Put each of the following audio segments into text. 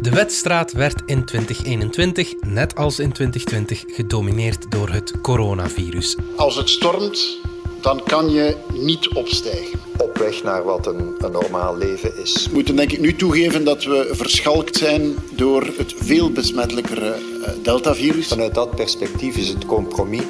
De wedstraat werd in 2021, net als in 2020, gedomineerd door het coronavirus. Als het stormt, dan kan je niet opstijgen. Op weg naar wat een, een normaal leven is. We moeten denk ik nu toegeven dat we verschalkt zijn door het veel besmettelijkere uh, Delta-virus. Vanuit dat perspectief is het compromis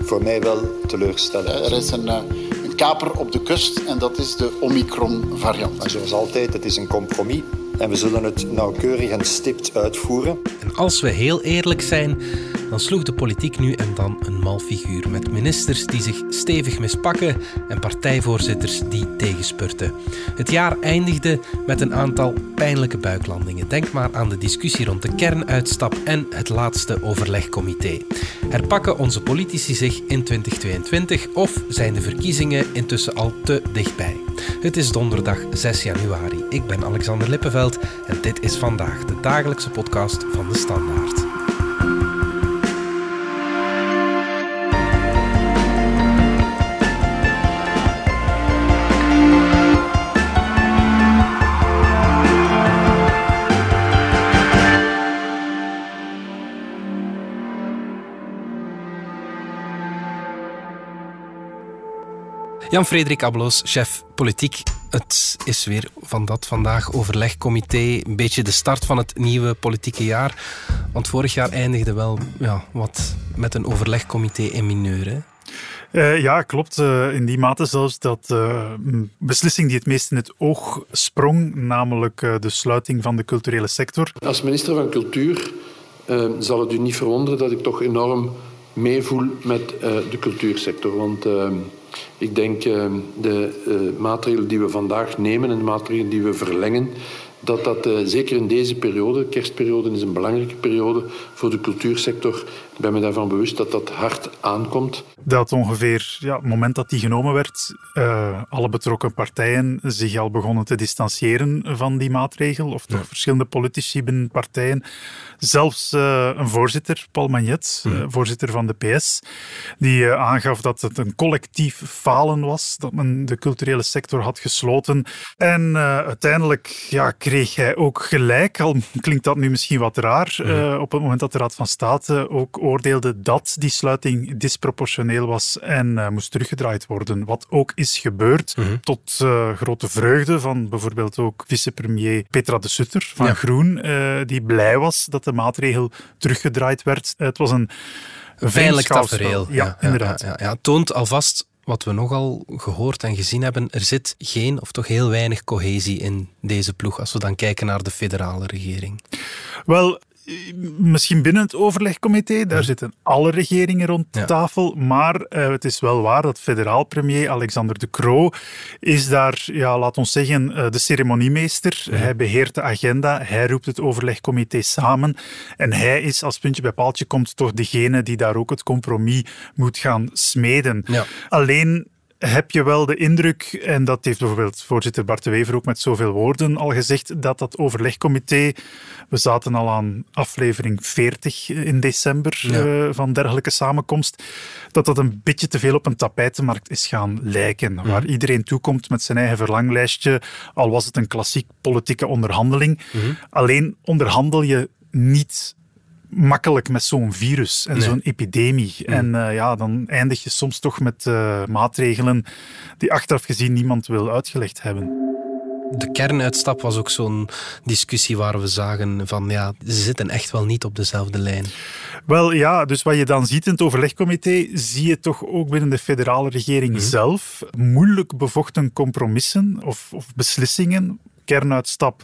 voor mij wel teleurstellend. Er is een, uh, een kaper op de kust en dat is de Omicron-variant. Zoals altijd, het is een compromis en we zullen het nauwkeurig en stipt uitvoeren. En als we heel eerlijk zijn, dan sloeg de politiek nu en dan een mal figuur met ministers die zich stevig mispakken en partijvoorzitters die tegenspurten. Het jaar eindigde met een aantal pijnlijke buiklandingen. Denk maar aan de discussie rond de kernuitstap en het laatste overlegcomité. Herpakken onze politici zich in 2022 of zijn de verkiezingen intussen al te dichtbij? Het is donderdag 6 januari. Ik ben Alexander Lippenveld en dit is vandaag de dagelijkse podcast van de Standaard. Jan-Frederik Abloos, chef politiek. Het is weer van dat vandaag overlegcomité. Een beetje de start van het nieuwe politieke jaar. Want vorig jaar eindigde wel ja, wat met een overlegcomité in mineur. Hè? Uh, ja, klopt. Uh, in die mate zelfs dat uh, beslissing die het meest in het oog sprong, namelijk de sluiting van de culturele sector. Als minister van Cultuur zal het u niet verwonderen dat ik toch enorm meevoel met de cultuursector. Want ik denk uh, de uh, maatregelen die we vandaag nemen en de maatregelen die we verlengen, dat dat uh, zeker in deze periode, de kerstperiode is een belangrijke periode voor de cultuursector, ik ben me daarvan bewust dat dat hard aankomt. Dat ongeveer ja, het moment dat die genomen werd, uh, alle betrokken partijen zich al begonnen te distancieren van die maatregel, of toch ja. verschillende politici binnen partijen. Zelfs uh, een voorzitter, Paul Magnet, uh, voorzitter van de PS, die aangaf dat het een collectief falen was, dat men de culturele sector had gesloten. En uiteindelijk ja, kreeg hij ook gelijk, al klinkt dat nu misschien wat raar, mm. op het moment dat de Raad van State ook oordeelde dat die sluiting disproportioneel was en uh, moest teruggedraaid worden. Wat ook is gebeurd, mm -hmm. tot uh, grote vreugde van bijvoorbeeld ook vicepremier Petra de Sutter van ja. Groen, die blij was dat de maatregel teruggedraaid werd. het was een veilig tafereel. Ja, ja, inderdaad. Ja, ja, toont alvast wat we nogal gehoord en gezien hebben, er zit geen of toch heel weinig cohesie in deze ploeg als we dan kijken naar de federale regering. Wel, misschien binnen het overlegcomité, daar zitten alle regeringen rond de ja. tafel, maar uh, het is wel waar dat federaal premier Alexander De Croo is daar, ja, laat ons zeggen, uh, de ceremoniemeester. Ja. Hij beheert de agenda, hij roept het overlegcomité samen en hij is, als puntje bij paaltje komt, toch degene die daar ook het compromis moet gaan smeden. Ja. Alleen heb je wel de indruk, en dat heeft bijvoorbeeld voorzitter Bart de Wever ook met zoveel woorden al gezegd, dat dat overlegcomité, we zaten al aan aflevering 40 in december ja. uh, van dergelijke samenkomst, dat dat een beetje te veel op een tapijtenmarkt is gaan lijken, mm. waar iedereen toekomt met zijn eigen verlanglijstje, al was het een klassiek politieke onderhandeling. Mm. Alleen onderhandel je niet makkelijk met zo'n virus en nee. zo'n epidemie. Mm. En uh, ja, dan eindig je soms toch met uh, maatregelen die achteraf gezien niemand wil uitgelegd hebben. De kernuitstap was ook zo'n discussie waar we zagen van ja, ze zitten echt wel niet op dezelfde lijn. Wel ja, dus wat je dan ziet in het overlegcomité, zie je toch ook binnen de federale regering mm. zelf moeilijk bevochten compromissen of, of beslissingen kernuitstap.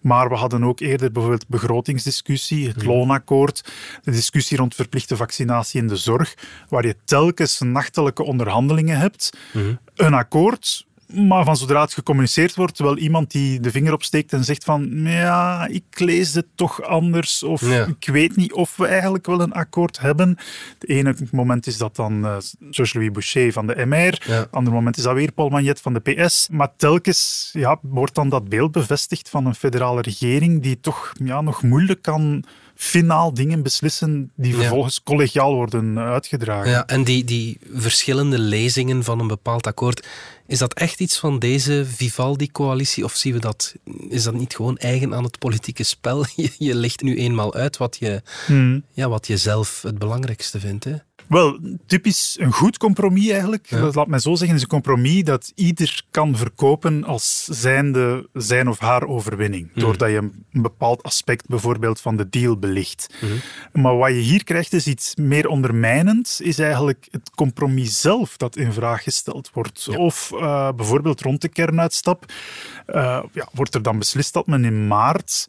Maar we hadden ook eerder bijvoorbeeld begrotingsdiscussie, het loonakkoord, de discussie rond verplichte vaccinatie in de zorg, waar je telkens nachtelijke onderhandelingen hebt. Mm-hmm. Een akkoord maar van zodra het gecommuniceerd wordt, wel iemand die de vinger opsteekt en zegt van ja, ik lees het toch anders of ja. ik weet niet of we eigenlijk wel een akkoord hebben. Het ene moment is dat dan uh, Georges-Louis Boucher van de MR, het ja. andere moment is dat weer Paul Magnet van de PS. Maar telkens ja, wordt dan dat beeld bevestigd van een federale regering die toch ja, nog moeilijk kan finaal dingen beslissen die vervolgens collegiaal worden uitgedragen. Ja, en die, die verschillende lezingen van een bepaald akkoord, is dat echt iets van deze Vivaldi-coalitie? Of zien we dat, is dat niet gewoon eigen aan het politieke spel? Je, je legt nu eenmaal uit wat je, hmm. ja, wat je zelf het belangrijkste vindt. Hè? Wel, typisch een goed compromis eigenlijk. Laat mij zo zeggen, is een compromis dat ieder kan verkopen als zijnde zijn of haar overwinning. Mhm. Doordat je een bepaald aspect bijvoorbeeld van de deal belicht. Mhm. Maar wat je hier krijgt is iets meer ondermijnend, is eigenlijk het compromis zelf dat in vraag gesteld wordt. Of uh, bijvoorbeeld rond de kernuitstap uh, ja, wordt er dan beslist dat men in maart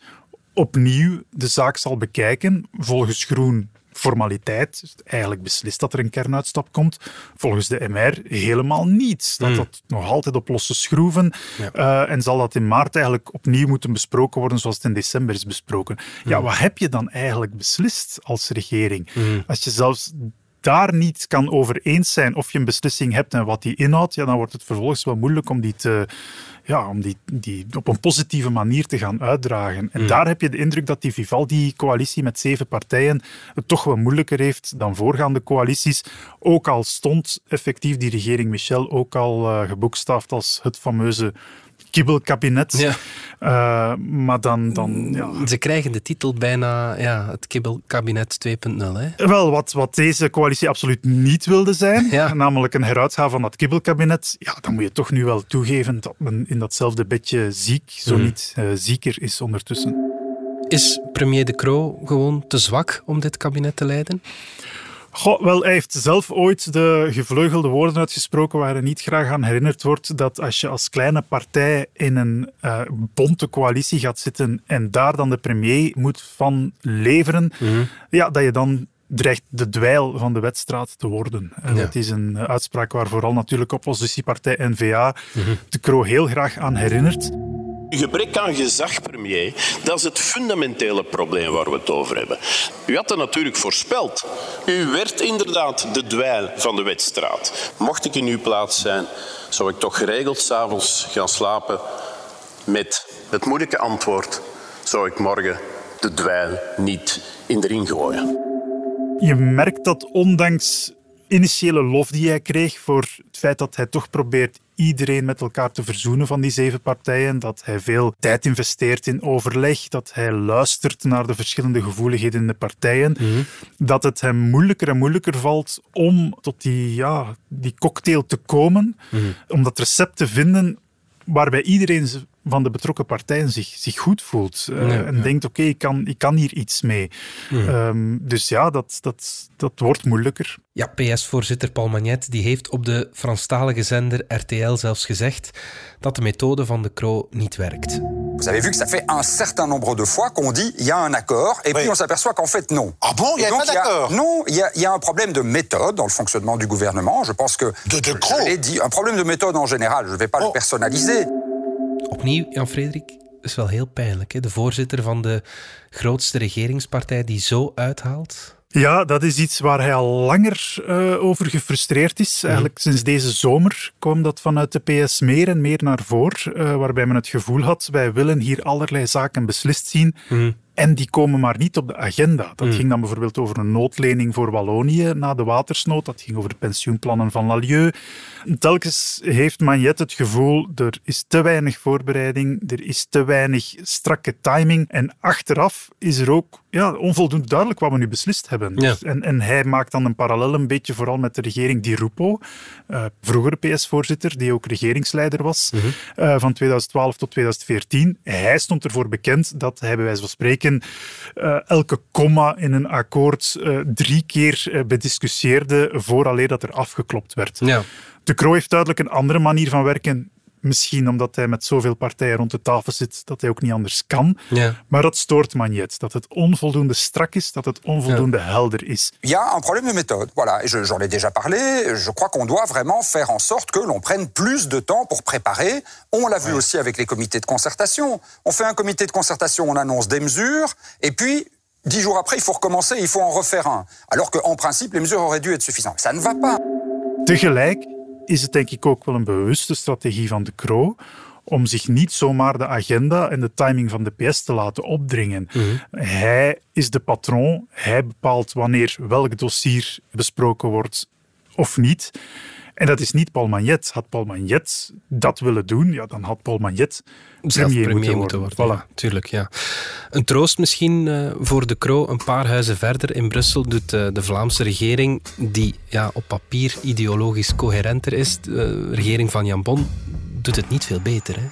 opnieuw de zaak zal bekijken. Volgens Groen formaliteit, dus eigenlijk beslist dat er een kernuitstap komt. Volgens de MR helemaal niet. Dat hmm. dat nog altijd op losse schroeven. Uh, en zal dat in maart eigenlijk opnieuw moeten besproken worden zoals het in december is besproken. Ja, hmm. wat heb je dan eigenlijk beslist als regering? Hmm. Als je zelfs daar niet kan over eens zijn of je een beslissing hebt en wat die inhoudt, ja, dan wordt het vervolgens wel moeilijk om die, te, ja, om die, die op een positieve manier te gaan uitdragen. En daar heb je de indruk dat die Vivaldi-coalitie met zeven partijen het toch wel moeilijker heeft dan voorgaande coalities. Ook al stond effectief die regering Michel ook al uh, geboekstaafd als het fameuze kibbelkabinet. Ja. Uh, maar dan... dan ja. Ze krijgen de titel bijna ja, het kibbelkabinet 2.0. Wel, wat, wat deze coalitie absoluut niet wilde zijn, ja. namelijk een heruitgave van dat kibbelkabinet, ja, dan moet je toch nu wel toegeven dat men in datzelfde bedje ziek, zo mm. niet uh, zieker is ondertussen. Is premier De Croo gewoon te zwak om dit kabinet te leiden? Goh, wel, hij heeft zelf ooit de gevleugelde woorden uitgesproken waar hij niet graag aan herinnerd wordt dat als je als kleine partij in een uh, bonte coalitie gaat zitten en daar dan de premier moet van leveren, mhm. ja, dat je dan dreigt de dweil van de wedstrijd te worden. En dat is een uitspraak waar vooral natuurlijk oppositiepartij N-VA mm de Croo heel graag aan herinnert. Gebrek aan gezag, premier, dat is het fundamentele probleem waar we het over hebben. U had dat natuurlijk voorspeld. U werd inderdaad de dweil van de wedstraat. Mocht ik in uw plaats zijn, zou ik toch geregeld s'avonds gaan slapen met het moeilijke antwoord: zou ik morgen de dweil niet in de ring gooien. Je merkt dat ondanks initiële lof die hij kreeg voor het feit dat hij toch probeert iedereen met elkaar te verzoenen van die zeven partijen, dat hij veel tijd investeert in overleg, dat hij luistert naar de verschillende gevoeligheden in de partijen, mhm. dat het hem moeilijker en moeilijker valt om tot die, ja, die cocktail te komen, mhm. om dat recept te vinden waarbij iedereen van de betrokken partijen zich, zich goed voelt. Uh, en denkt, oké, ik, kan, ik kan hier iets mee. Um, dus ja, dat, dat, dat wordt moeilijker. Ja, PS-voorzitter Paul Magnet die heeft op de Franstalige zender RTL zelfs gezegd dat de methode van de Croo niet werkt. Vous avez vu que ça fait un certain nombre de fois qu'on dit il y a un accord et oui. puis on s'aperçoit qu'en fait non. Ah bon, il y a pas d'accord Non, il y, a, y a un problème de méthode dans le fonctionnement du gouvernement. Je pense que de, de. Je dit, un problème de méthode en général. Je ne vais pas oh. le personnaliser. Opnieuw, Jan-Frederik, is wel heel pijnlijk. Hè? De voorzitter van de grootste regeringspartij die zo uithaalt. Ja, dat is iets waar hij al langer uh, over gefrustreerd is. Mhm. Eigenlijk sinds deze zomer kwam dat vanuit de PS meer en meer naar voren, uh, waarbij men het gevoel had, wij willen hier allerlei zaken beslist zien. Mm. En die komen maar niet op de agenda. Dat hmm. ging dan bijvoorbeeld over een noodlening voor Wallonië na de watersnood. Dat ging over de pensioenplannen van Lalieu. Telkens heeft Magnet het gevoel, er is te weinig voorbereiding, er is te weinig strakke timing. En achteraf is er ook ja, onvoldoende duidelijk wat we nu beslist hebben. Ja. En, en hij maakt dan een parallel een beetje vooral met de regering Di Rupo, uh, vroegere PS-voorzitter, die ook regeringsleider was, mhm. uh, van 2012 tot 2014. Hij stond ervoor bekend dat hij bij wijze van spreken uh, elke komma in een akkoord uh, drie keer uh, bediscussieerde vooraleer dat er afgeklopt werd. Ja. De Croo heeft duidelijk een andere manier van werken. Misschien omdat hij met zoveel partijen rond de tafel zit dat hij ook niet anders kan. Ja. Maar dat stoort Magnet. Dat het onvoldoende strak is, dat het onvoldoende ja. helder is. Il y a un problème de méthode. Voilà, j'en ai déjà parlé. Je crois qu'on doit vraiment faire en sorte que l'on prenne plus de temps pour préparer. On l'a vu ouais. aussi avec les comités de concertation. On fait un comité de concertation, on annonce des mesures, et puis dix jours après, il faut recommencer, il faut en refaire un. Alors qu'en principe, les mesures auraient dû être suffisantes. Ça ne va pas. Tegelijk is het denk ik ook wel een bewuste strategie van de Croo om zich niet zomaar de agenda en de timing van de PS te laten opdringen. Hij is de patroon, hij bepaalt wanneer welk dossier besproken wordt of niet. En dat is niet Paul Magnet. Had Paul Magnet dat willen doen, ja, dan had Paul Magnet premier, premier moeten moeten worden. worden. Ja, tuurlijk, ja. Een troost misschien eh, voor de Croo. Een paar huizen verder in Brussel doet eh, de Vlaamse regering, die ja, op papier ideologisch coherenter is, de regering van Jan Bon, doet het niet veel beter. Hè?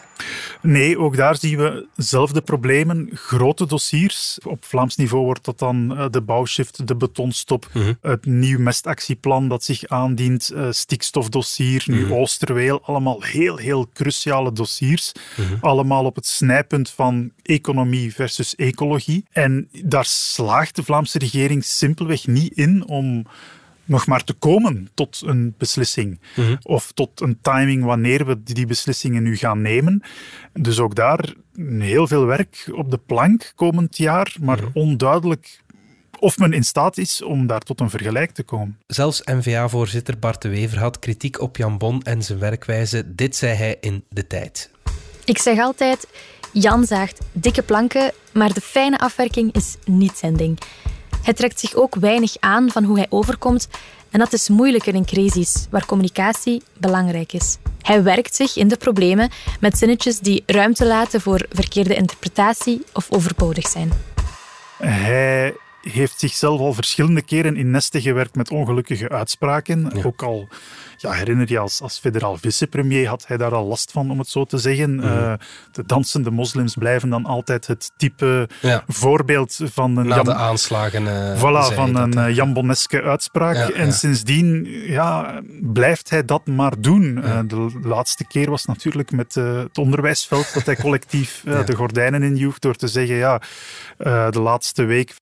Nee, ook daar zien we zelfde problemen. Grote dossiers. Op Vlaams niveau wordt dat dan eh, de bouwshift, de betonstop, het nieuw mestactieplan dat zich aandient, eh, stikstofdossier, nu Oosterweel. Allemaal heel, heel cruciale dossiers. Allemaal op het snijpunt van economie versus ecologie. En daar slaagt de Vlaamse regering simpelweg niet in om nog maar te komen tot een beslissing. Of tot een timing wanneer we die beslissingen nu gaan nemen. Dus ook daar heel veel werk op de plank komend jaar, maar onduidelijk of men in staat is om daar tot een vergelijk te komen. Zelfs N-VA-voorzitter Bart de Wever had kritiek op Jan Bon en zijn werkwijze. Dit zei hij in De Tijd. Ik zeg altijd, Jan zaagt dikke planken, maar de fijne afwerking is niet zijn ding. Hij trekt zich ook weinig aan van hoe hij overkomt en dat is moeilijker in crisis, waar communicatie belangrijk is. Hij werkt zich in de problemen met zinnetjes die ruimte laten voor verkeerde interpretatie of overbodig zijn. Heeft zichzelf al verschillende keren in nesten gewerkt met ongelukkige uitspraken. Ook al, ja, herinner je, als, als federaal vicepremier had hij daar al last van, om het zo te zeggen. Mhm. Eh, de dansende moslims blijven dan altijd het type Ja. voorbeeld van een Na Jan- de aanslagen. eh, Voilà, van een Bonneske uitspraak. Ja, en sindsdien ja, blijft hij dat maar doen. Eh, de laatste keer was natuurlijk met het onderwijsveld dat hij collectief de gordijnen injoeg door te zeggen, ja, de laatste week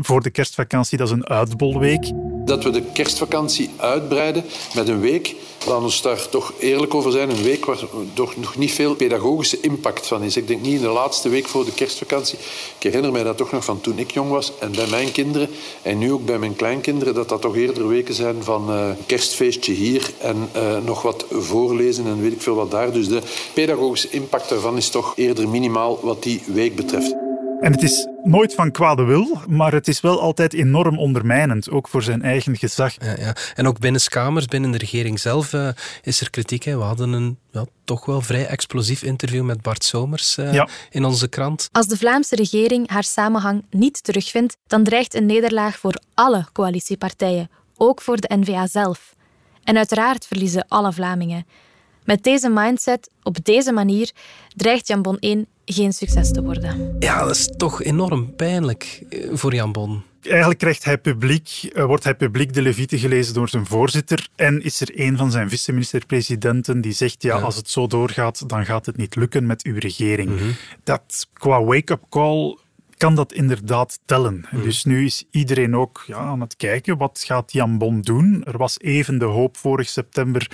voor de kerstvakantie, dat is een uitbolweek. Dat we de kerstvakantie uitbreiden met een week, laten we daar toch eerlijk over zijn, een week waar toch nog niet veel pedagogische impact van is. Ik denk niet in de laatste week voor de kerstvakantie. Ik herinner mij dat toch nog van toen ik jong was en bij mijn kinderen en nu ook bij mijn kleinkinderen, dat dat toch eerder weken zijn van eh, kerstfeestje hier en eh, nog wat voorlezen en weet ik veel wat daar. Dus de pedagogische impact daarvan is toch eerder minimaal wat die week betreft. En het is nooit van kwade wil, maar het is wel altijd enorm ondermijnend, ook voor zijn eigen gezag. Ja, ja. En ook binnen Kamers, binnen de regering zelf, eh, is er kritiek. Hè. We hadden een ja, toch wel vrij explosief interview met Bart Somers eh, Ja. in onze krant. Als de Vlaamse regering haar samenhang niet terugvindt, dan dreigt een nederlaag voor alle coalitiepartijen, ook voor de N-VA zelf. En uiteraard verliezen alle Vlamingen. Met deze mindset, op deze manier, dreigt Jan Bon 1 geen succes te worden. Ja, dat is toch enorm pijnlijk eh, voor Jan Bon. Eigenlijk krijgt hij publiek, eh, wordt hij publiek de Levite gelezen door zijn voorzitter en is er een van zijn vice-minister-presidenten die zegt, ja, Ja. als het zo doorgaat, dan gaat het niet lukken met uw regering. Dat qua wake-up call kan dat inderdaad tellen. Dus nu is iedereen ook ja, aan het kijken, wat gaat Jan Bon doen? Er was even de hoop vorig september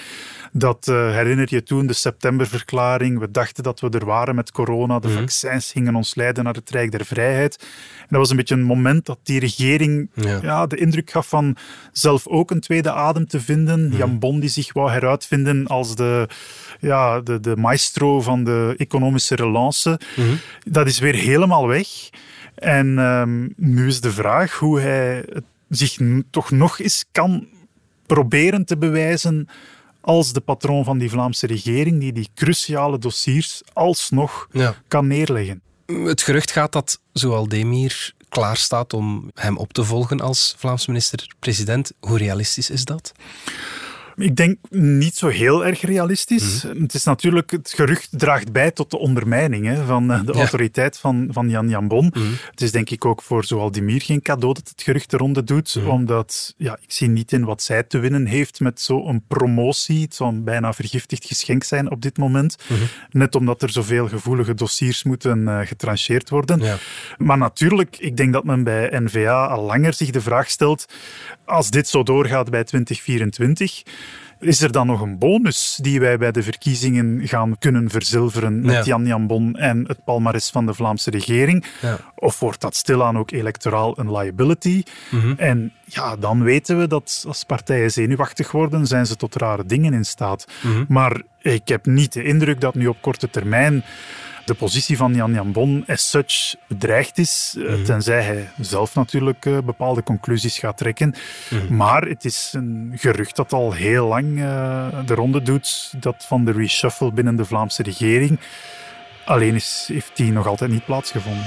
dat, eh, herinner je toen, de septemberverklaring, we dachten dat we er waren met corona, de vaccins gingen ons leiden naar het Rijk der Vrijheid. En dat was een beetje een moment dat die regering Ja. ja. de indruk gaf van zelf ook een tweede adem te vinden. Jan Bon die zich wou heruitvinden als de, ja, de, de maestro van de economische relance. Dat is weer helemaal weg. En ehm, nu is de vraag hoe hij zich toch nog eens kan proberen te bewijzen als de patroon van die Vlaamse regering, die die cruciale dossiers alsnog Ja. kan neerleggen. Het gerucht gaat dat Zoal Demir klaar staat om hem op te volgen als Vlaams minister-president. Hoe realistisch is dat? Ik denk niet zo heel erg realistisch. Het is natuurlijk, het gerucht draagt bij tot de ondermijning hè, van eh, de Ja. autoriteit van, van Jan Jambon. Het is denk ik ook voor zowel Dimir geen cadeau dat het gerucht de ronde doet, omdat ja, ik zie niet in wat zij te winnen heeft met zo'n promotie. Het zou een bijna vergiftigd geschenk zijn op dit moment. Net omdat er zoveel gevoelige dossiers moeten eh, getrancheerd worden. Ja. Maar natuurlijk, ik denk dat men bij NVA al langer zich de vraag stelt, als dit zo doorgaat bij 2024, Is er dan nog een bonus die wij bij de verkiezingen gaan kunnen verzilveren met Ja. Jan Jan Bon en het palmares van de Vlaamse regering? Ja. Of wordt dat stilaan ook electoraal een liability? Mhm. En ja, dan weten we dat als partijen zenuwachtig worden, zijn ze tot rare dingen in staat. Mhm. Maar ik heb niet de indruk dat nu op korte termijn de positie van Jan Jan Bon as such bedreigd is, eh, Mhm. tenzij hij zelf natuurlijk eh, bepaalde conclusies gaat trekken. Mhm. Maar het is een gerucht dat al heel lang eh, de ronde doet, dat van de reshuffle binnen de Vlaamse regering. Alleen is, heeft die nog altijd niet plaatsgevonden.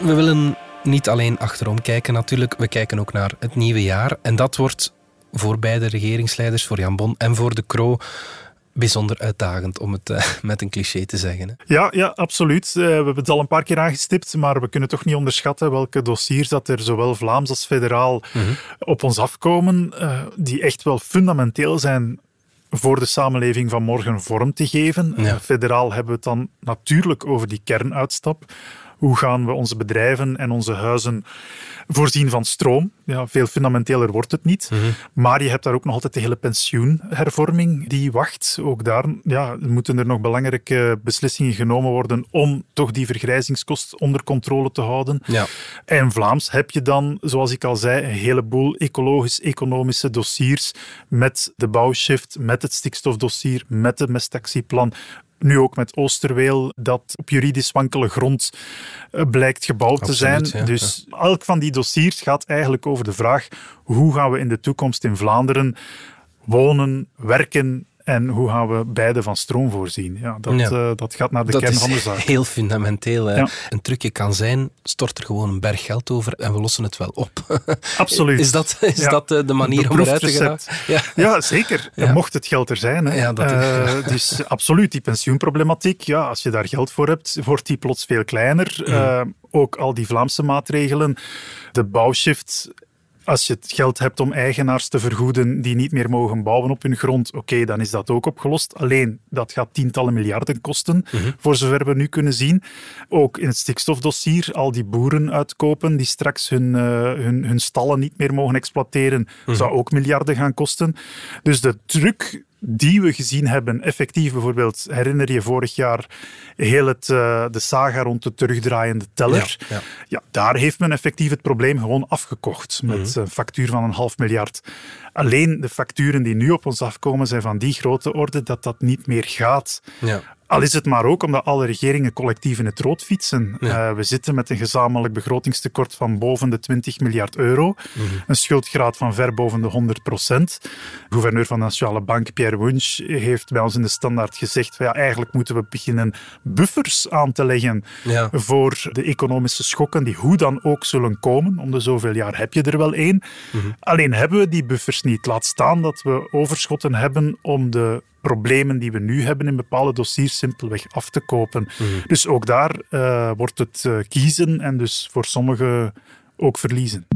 We willen niet alleen achterom kijken natuurlijk, we kijken ook naar het nieuwe jaar. En dat wordt voor beide regeringsleiders, voor Jan Bon en voor de Croo, bijzonder uitdagend, om het eh, met een cliché te zeggen. Hè. Ja, ja, absoluut. Eh, we hebben het al een paar keer aangestipt, maar we kunnen toch niet onderschatten welke dossiers dat er zowel Vlaams als federaal op ons afkomen, eh, die echt wel fundamenteel zijn voor de samenleving van morgen vorm te geven. Ja. Federaal hebben we het dan natuurlijk over die kernuitstap. Hoe gaan we onze bedrijven en onze huizen voorzien van stroom? Ja, veel fundamenteler wordt het niet. Maar je hebt daar ook nog altijd de hele pensioenhervorming die wacht. Ook daar ja, moeten er nog belangrijke beslissingen genomen worden om toch die vergrijzingskost onder controle te houden. Ja. En Vlaams heb je dan, zoals ik al zei, een heleboel ecologisch-economische dossiers met de bouwshift, met het stikstofdossier, met het mestactieplan. Nu ook met Oosterweel, dat op juridisch wankele grond eh, blijkt gebouwd te zijn. ja, dus elk van die dossiers gaat eigenlijk over de vraag hoe gaan we in de toekomst in Vlaanderen wonen, werken en hoe gaan we beide van stroom voorzien. Ja, dat, Ja. eh, dat gaat naar de dat kern van de zaak. heel fundamenteel. Ja. Een trucje kan zijn, stort er gewoon een berg geld over en we lossen het wel op. Absoluut. Is dat, is Ja. dat eh, de manier om eruit te gaan? Ja. Zeker. Mocht het geld er zijn. Hè. Ja, dat Eh, dus absoluut, die pensioenproblematiek, ja, als je daar geld voor hebt, wordt die plots veel kleiner. Eh, ook al die Vlaamse maatregelen, de bouwshift. Als je het geld hebt om eigenaars te vergoeden die niet meer mogen bouwen op hun grond, oké, dan is dat ook opgelost. Alleen, dat gaat tientallen miljarden kosten, voor zover we nu kunnen zien. Ook in het stikstofdossier, al die boeren uitkopen die straks hun, eh, hun, hun stallen niet meer mogen exploiteren, zou ook miljarden gaan kosten. Dus de druk die we gezien hebben, effectief bijvoorbeeld, herinner je vorig jaar heel het, eh, de saga rond de terugdraaiende teller. Ja, ja. Ja, daar heeft men effectief het probleem gewoon afgekocht met een factuur van een half miljard. Alleen de facturen die nu op ons afkomen zijn van die grote orde dat dat niet meer gaat. Ja. Al is het maar ook omdat alle regeringen collectief in het rood fietsen. Ja. Eh, we zitten met een gezamenlijk begrotingstekort van boven de 20 miljard euro. Een schuldgraad van ver boven de 100 procent. Gouverneur van de Nationale Bank, Pierre Wunsch, heeft bij ons in de standaard gezegd ja, eigenlijk moeten we beginnen buffers aan te leggen Ja. voor de economische schokken die hoe dan ook zullen komen. Om de zoveel jaar heb je er wel één. Alleen hebben we die buffers niet. Laat staan dat we overschotten hebben om de problemen die we nu hebben in bepaalde dossiers simpelweg af te kopen. Dus ook daar eh, wordt het eh, kiezen en dus voor sommigen ook verliezen.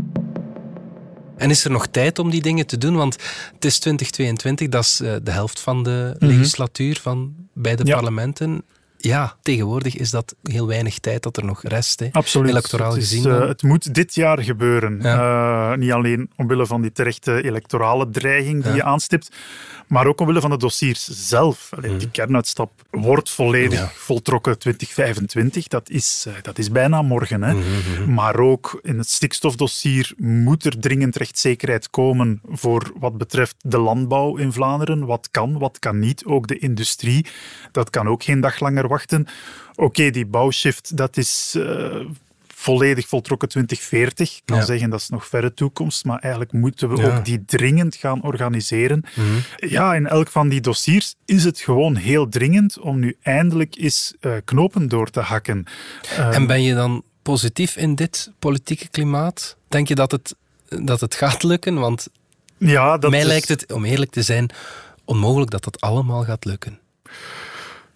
En is er nog tijd om die dingen te doen? Want het is 2022, dat is eh, de helft van de legislatuur van beide Ja. parlementen. Ja, tegenwoordig is dat heel weinig tijd dat er nog rest. Hè. Absoluut. Electoraal het, is, gezien. dan. het moet dit jaar gebeuren. Eh, niet alleen omwille van die terechte electorale dreiging die Ja. je aanstipt, maar ook omwille van de dossiers zelf. Allee, Die kernuitstap wordt volledig Mhm. Ja. voltrokken 2025. Dat is, eh, dat is bijna morgen. Hè. Mhm, Maar ook in het stikstofdossier moet er dringend rechtszekerheid komen voor wat betreft de landbouw in Vlaanderen. Wat kan, wat kan niet. Ook de industrie. Dat kan ook geen dag langer wachten. Oké, die bouwshift, dat is eh, volledig voltrokken 2040. Ik kan Ja. zeggen dat is nog verre toekomst, maar eigenlijk moeten we Ja. ook die dringend gaan organiseren. Mhm. Ja, in elk van die dossiers is het gewoon heel dringend om nu eindelijk eens eh, knopen door te hakken. Eh, En ben je dan positief in dit politieke klimaat? Denk je dat het, dat het gaat lukken? Want ja, dat mij is- lijkt het, om eerlijk te zijn, onmogelijk dat dat allemaal gaat lukken.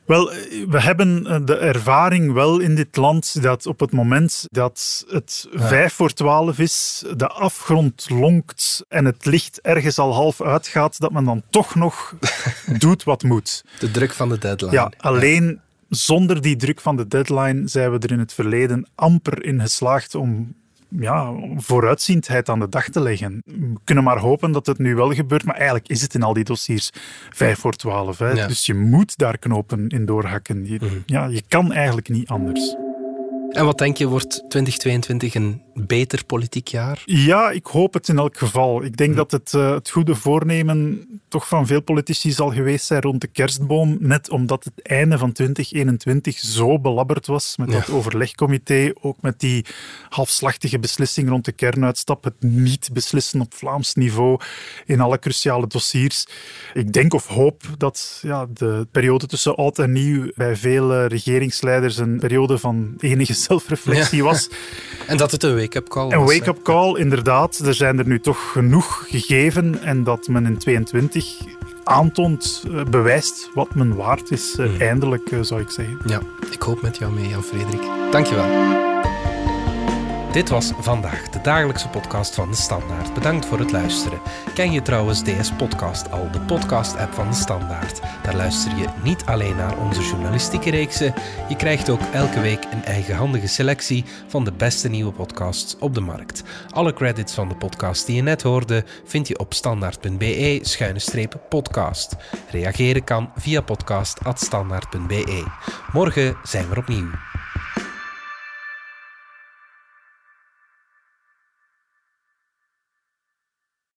Wel, we hebben eh, de ervaring wel in dit land dat op het moment dat het vijf voor twaalf is, de afgrond lonkt en het licht ergens al half uitgaat, dat men dan toch nog doet wat moet. De druk van de deadline. Ja, alleen zonder die druk van de deadline zijn we er in het verleden amper in geslaagd om ja, vooruitziendheid aan de dag te leggen. We kunnen maar hopen dat het nu wel gebeurt, maar eigenlijk is het in al die dossiers vijf voor twaalf. Hè. Dus je moet daar knopen in doorhakken. Je, mhm. ja, je kan eigenlijk niet anders. En wat denk je, wordt 2022 een beter politiek jaar? Ja, ik hoop het in elk geval. Ik denk hm. dat het, uh, het goede voornemen toch van veel politici zal geweest zijn rond de kerstboom. Net omdat het einde van 2021 zo belabberd was met dat overlegcomité. Ook met die halfslachtige beslissing rond de kernuitstap. Het niet beslissen op Vlaams niveau in alle cruciale dossiers. Ik denk of hoop dat ja, de periode tussen oud en nieuw bij veel regeringsleiders een periode van enige zelfreflectie was. En dat het een wake-up call was. Een wake-up call, inderdaad. Er zijn er nu toch genoeg gegeven en dat men in 22 aantoont, uh, bewijst wat men waard is, uh, eindelijk, uh, zou ik zeggen. Ja, ik hoop met jou mee, Jan Frederik. Dankjewel. Dit was vandaag de dagelijkse podcast van de Standaard. Bedankt voor het luisteren. Ken je trouwens DS Podcast al, de podcast-app van de Standaard? Daar luister je niet alleen naar onze journalistieke reeksen, je krijgt ook elke week een eigenhandige selectie van de beste nieuwe podcasts op de markt. Alle credits van de podcast die je net hoorde vind je op standaard.be-podcast. Reageren kan via podcast.standaard.be. Morgen zijn we opnieuw.